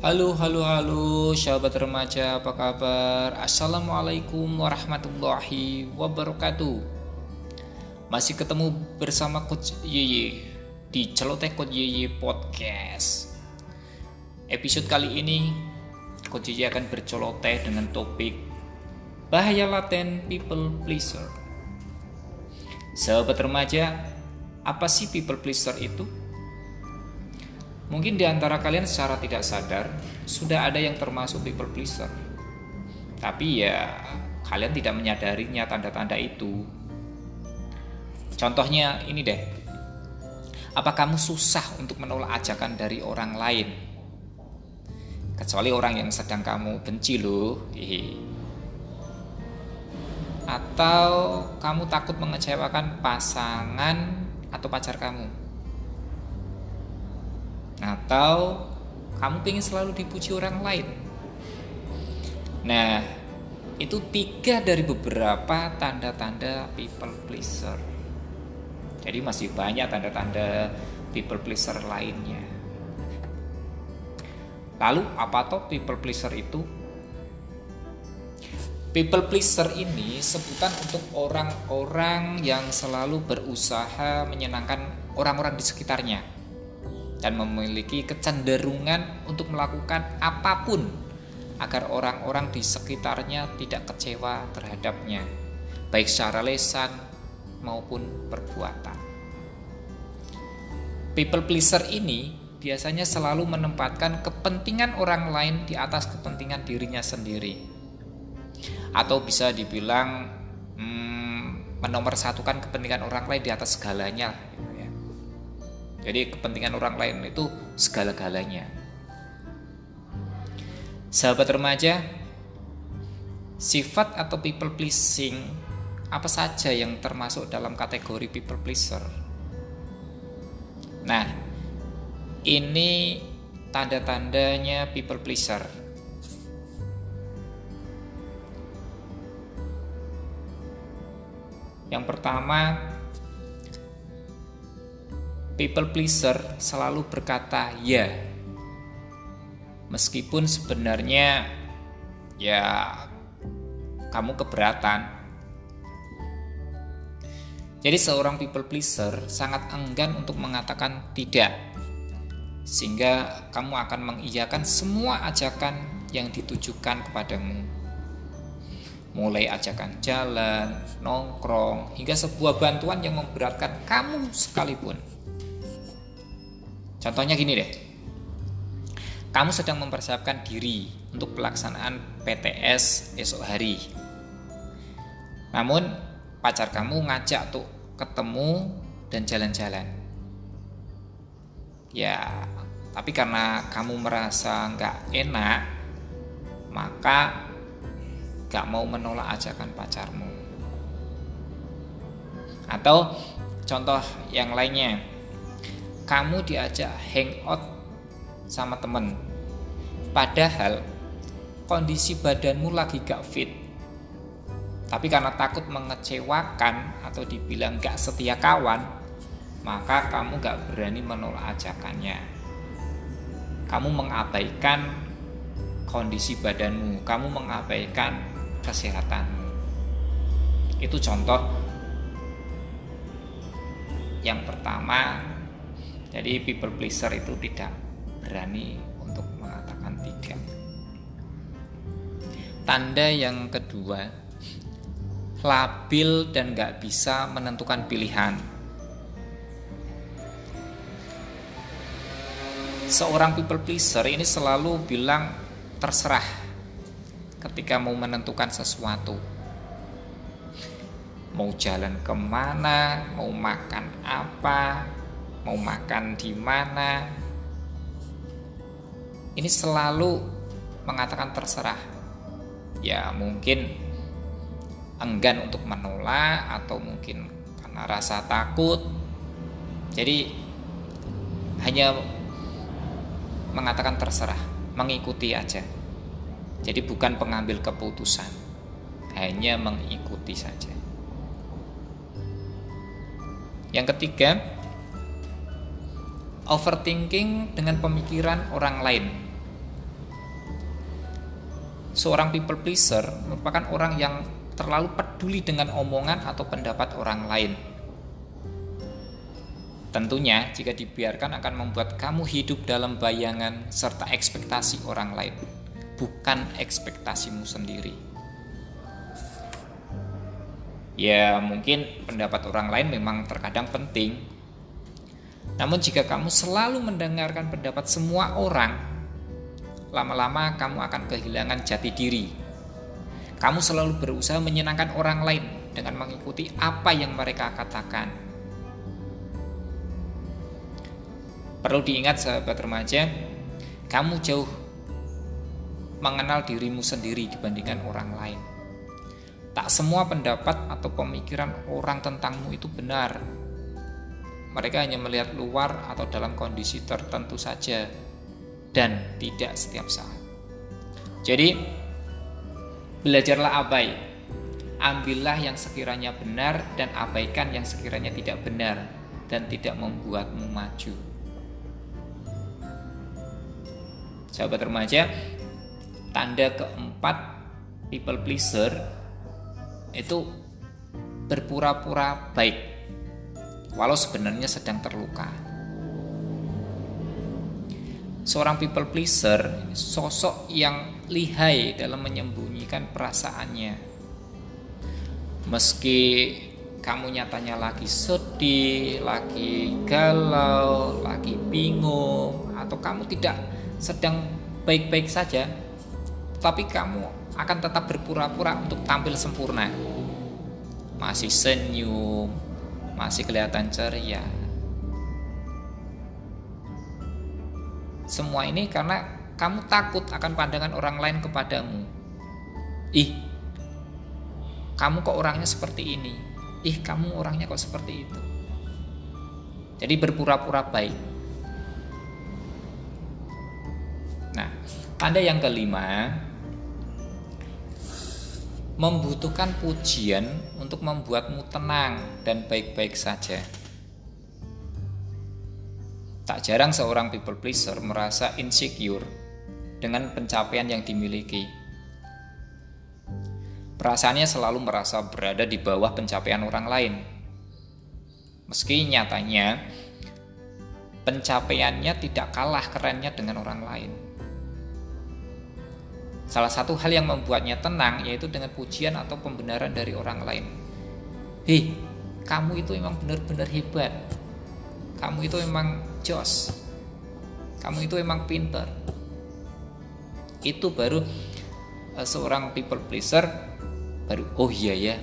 Halo, halo, halo, sahabat remaja, apa kabar? Assalamualaikum warahmatullahi wabarakatuh. Masih ketemu bersama Coach Yeye di Celoteh Coach Yeye Podcast. Episode kali ini, Coach Yeye akan berceloteh dengan topik bahaya laten people pleaser. Sahabat remaja, apa sih people pleaser itu? Mungkin di antara kalian secara tidak sadar sudah ada yang termasuk people pleaser. Tapi ya kalian tidak menyadarinya tanda-tanda itu. Contohnya ini deh. Apa kamu susah untuk menolak ajakan dari orang lain? Kecuali orang yang sedang kamu benci loh. Atau kamu takut mengecewakan pasangan atau pacar kamu? Atau kamu ingin selalu dipuji orang lain. Nah, itu tiga dari beberapa tanda-tanda people pleaser. Jadi masih banyak tanda-tanda people pleaser lainnya. Lalu apa toh people pleaser itu? People pleaser ini sebutan untuk orang-orang yang selalu berusaha menyenangkan orang-orang di sekitarnya dan memiliki kecenderungan untuk melakukan apa pun agar orang-orang di sekitarnya tidak kecewa terhadapnya, baik secara lesan maupun perbuatan. People pleaser ini biasanya selalu menempatkan kepentingan orang lain di atas kepentingan dirinya sendiri, atau bisa dibilang hmm, menomorsatukan kepentingan orang lain di atas segalanya. Jadi kepentingan orang lain itu segala-galanya. Sahabat remaja, sifat atau people pleasing apa saja yang termasuk dalam kategori people pleaser? Nah, ini tanda-tandanya people pleaser. Yang pertama, people pleaser selalu berkata ya. Meskipun sebenarnya ya kamu keberatan. Jadi seorang people pleaser sangat enggan untuk mengatakan tidak. Sehingga kamu akan mengiyakan semua ajakan yang ditujukan kepadamu. Mulai ajakan jalan, nongkrong, hingga sebuah bantuan yang memberatkan kamu sekalipun. Contohnya gini deh. Kamu sedang mempersiapkan diri untuk pelaksanaan PTS esok hari. Namun pacar kamu ngajak tuh ketemu dan jalan-jalan. Ya, tapi karena kamu merasa nggak enak, maka nggak mau menolak ajakan pacarmu. Atau contoh yang lainnya, kamu diajak hangout sama temen. Padahal kondisi badanmu lagi gak fit. Tapi karena takut mengecewakan atau dibilang gak setia kawan maka kamu gak berani menolak ajakannya. Kamu mengabaikan kondisi badanmu. Kamu mengabaikan kesehatanmu. Itu contoh yang pertama jadi people pleaser itu tidak berani untuk mengatakan tidak. Tanda yang kedua, labil dan gak bisa menentukan pilihan. Seorang people pleaser ini selalu bilang terserah ketika mau menentukan sesuatu. Mau jalan ke mana, mau makan apa, mau makan di mana? Ini selalu mengatakan terserah. Ya mungkin enggan untuk menolak atau mungkin karena rasa takut. Jadi hanya mengatakan terserah mengikuti aja. Jadi bukan pengambil keputusan hanya mengikuti saja. Yang ketiga overthinking dengan pemikiran orang lain. seorang people pleaser merupakan orang yang terlalu peduli dengan omongan atau pendapat orang lain. Tentunya, jika dibiarkan akan membuat kamu hidup dalam bayangan serta ekspektasi orang lain, bukan ekspektasimu sendiri. Ya, mungkin pendapat orang lain memang terkadang penting, namun, jika kamu selalu mendengarkan pendapat semua orang, lama-lama kamu akan kehilangan jati diri. Kamu selalu berusaha menyenangkan orang lain dengan mengikuti apa yang mereka katakan Perlu diingat sahabat remaja, kamu jauh mengenal dirimu sendiri dibandingkan orang lain. Tak semua pendapat atau pemikiran orang tentangmu itu benar. Mereka hanya melihat luar atau dalam kondisi tertentu saja dan tidak setiap saat. Jadi, belajarlah abai. Ambillah yang sekiranya benar dan abaikan yang sekiranya tidak benar dan tidak membuatmu maju. sahabat remaja tanda keempat people pleaser itu berpura-pura baik walau sebenarnya sedang terluka seorang people pleaser sosok yang lihai dalam menyembunyikan perasaannya meski kamu nyatanya lagi sedih, lagi galau, lagi bingung, atau kamu tidak sedang baik-baik saja, tapi kamu akan tetap berpura-pura untuk tampil sempurna. Masih senyum, masih kelihatan ceria. Semua ini karena kamu takut akan pandangan orang lain kepadamu. Ih, kamu kok orangnya seperti ini? Ih, kamu orangnya kok seperti itu? Jadi berpura-pura baik Tanda yang kelima, membutuhkan pujian untuk membuatmu tenang dan baik-baik saja. Tak jarang seorang people pleaser merasa insecure dengan pencapaian yang dimiliki. Perasaannya selalu merasa berada di bawah pencapaian orang lain. Meski nyatanya pencapaiannya tidak kalah kerennya dengan orang lain. Salah satu hal yang membuatnya tenang yaitu dengan pujian atau pembenaran dari orang lain. Hei, kamu itu memang benar-benar hebat. Kamu itu memang jos. Kamu itu memang pinter. Itu baru uh, seorang people pleaser baru oh iya ya.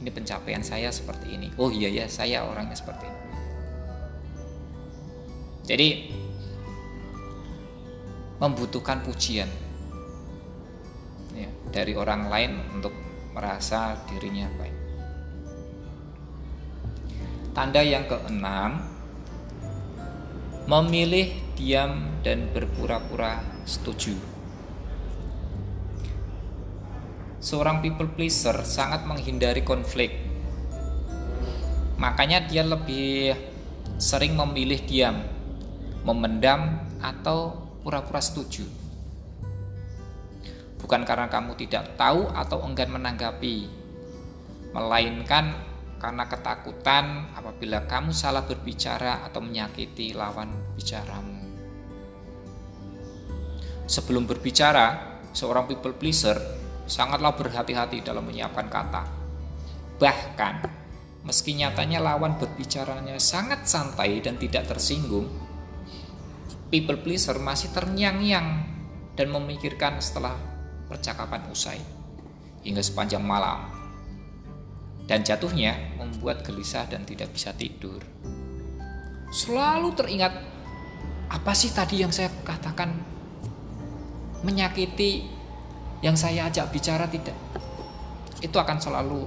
Ini pencapaian saya seperti ini. Oh iya ya, saya orangnya seperti ini. Jadi membutuhkan pujian dari orang lain untuk merasa dirinya baik. Tanda yang keenam, memilih diam dan berpura-pura setuju. Seorang people pleaser sangat menghindari konflik. Makanya dia lebih sering memilih diam, memendam atau pura-pura setuju bukan karena kamu tidak tahu atau enggan menanggapi, melainkan karena ketakutan apabila kamu salah berbicara atau menyakiti lawan bicaramu. Sebelum berbicara, seorang people pleaser sangatlah berhati-hati dalam menyiapkan kata. Bahkan, meski nyatanya lawan berbicaranya sangat santai dan tidak tersinggung, people pleaser masih terngiang-ngiang dan memikirkan setelah percakapan usai hingga sepanjang malam. Dan jatuhnya membuat gelisah dan tidak bisa tidur. Selalu teringat apa sih tadi yang saya katakan menyakiti yang saya ajak bicara tidak. Itu akan selalu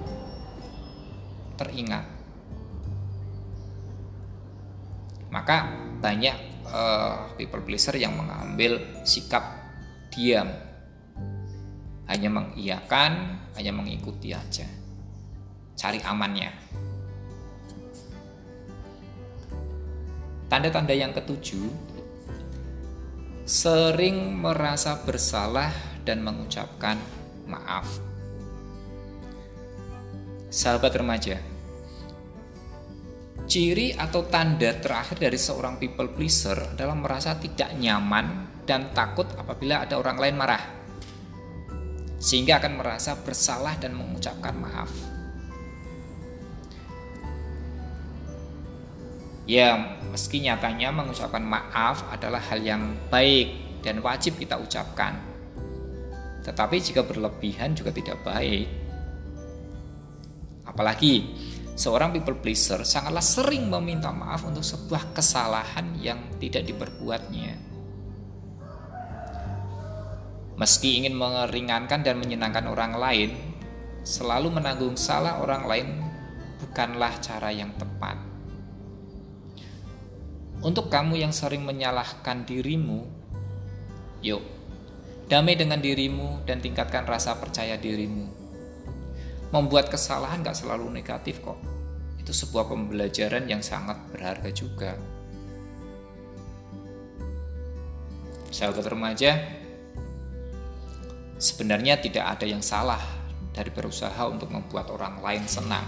teringat. Maka banyak uh, people pleaser yang mengambil sikap diam hanya mengiyakan, hanya mengikuti aja. Cari amannya. Tanda-tanda yang ketujuh, sering merasa bersalah dan mengucapkan maaf. Sahabat remaja, ciri atau tanda terakhir dari seorang people pleaser adalah merasa tidak nyaman dan takut apabila ada orang lain marah, sehingga akan merasa bersalah dan mengucapkan maaf. Ya, meski nyatanya mengucapkan maaf adalah hal yang baik dan wajib kita ucapkan. Tetapi jika berlebihan juga tidak baik. Apalagi seorang people pleaser sangatlah sering meminta maaf untuk sebuah kesalahan yang tidak diperbuatnya. Meski ingin meringankan dan menyenangkan orang lain, selalu menanggung salah orang lain bukanlah cara yang tepat. Untuk kamu yang sering menyalahkan dirimu, yuk, damai dengan dirimu dan tingkatkan rasa percaya dirimu. Membuat kesalahan gak selalu negatif kok. Itu sebuah pembelajaran yang sangat berharga juga. Sahabat remaja, sebenarnya tidak ada yang salah dari berusaha untuk membuat orang lain senang.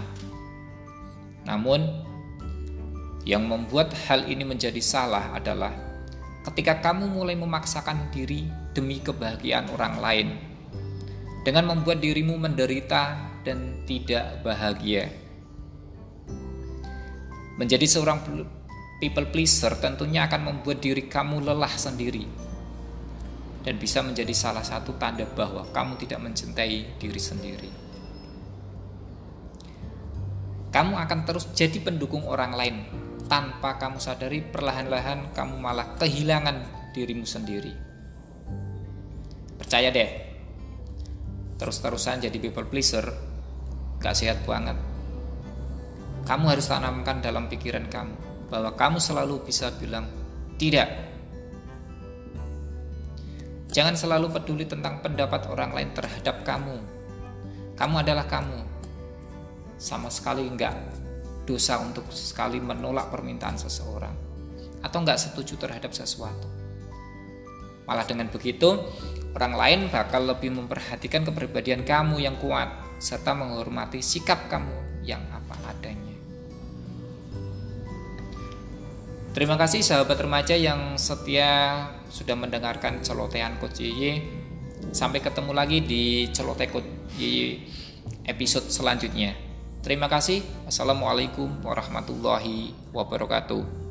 Namun, yang membuat hal ini menjadi salah adalah ketika kamu mulai memaksakan diri demi kebahagiaan orang lain dengan membuat dirimu menderita dan tidak bahagia. Menjadi seorang people pleaser tentunya akan membuat diri kamu lelah sendiri dan bisa menjadi salah satu tanda bahwa kamu tidak mencintai diri sendiri. Kamu akan terus jadi pendukung orang lain tanpa kamu sadari perlahan-lahan kamu malah kehilangan dirimu sendiri. Percaya deh, terus-terusan jadi people pleaser gak sehat banget. Kamu harus tanamkan dalam pikiran kamu bahwa kamu selalu bisa bilang tidak. Jangan selalu peduli tentang pendapat orang lain terhadap kamu. Kamu adalah kamu. Sama sekali enggak dosa untuk sekali menolak permintaan seseorang atau nggak setuju terhadap sesuatu. Malah dengan begitu, orang lain bakal lebih memperhatikan kepribadian kamu yang kuat serta menghormati sikap kamu yang apa adanya. Terima kasih sahabat remaja yang setia sudah mendengarkan celotehan Coach Yeye. Sampai ketemu lagi di celoteh Coach Yeye episode selanjutnya. Terima kasih. Assalamualaikum warahmatullahi wabarakatuh.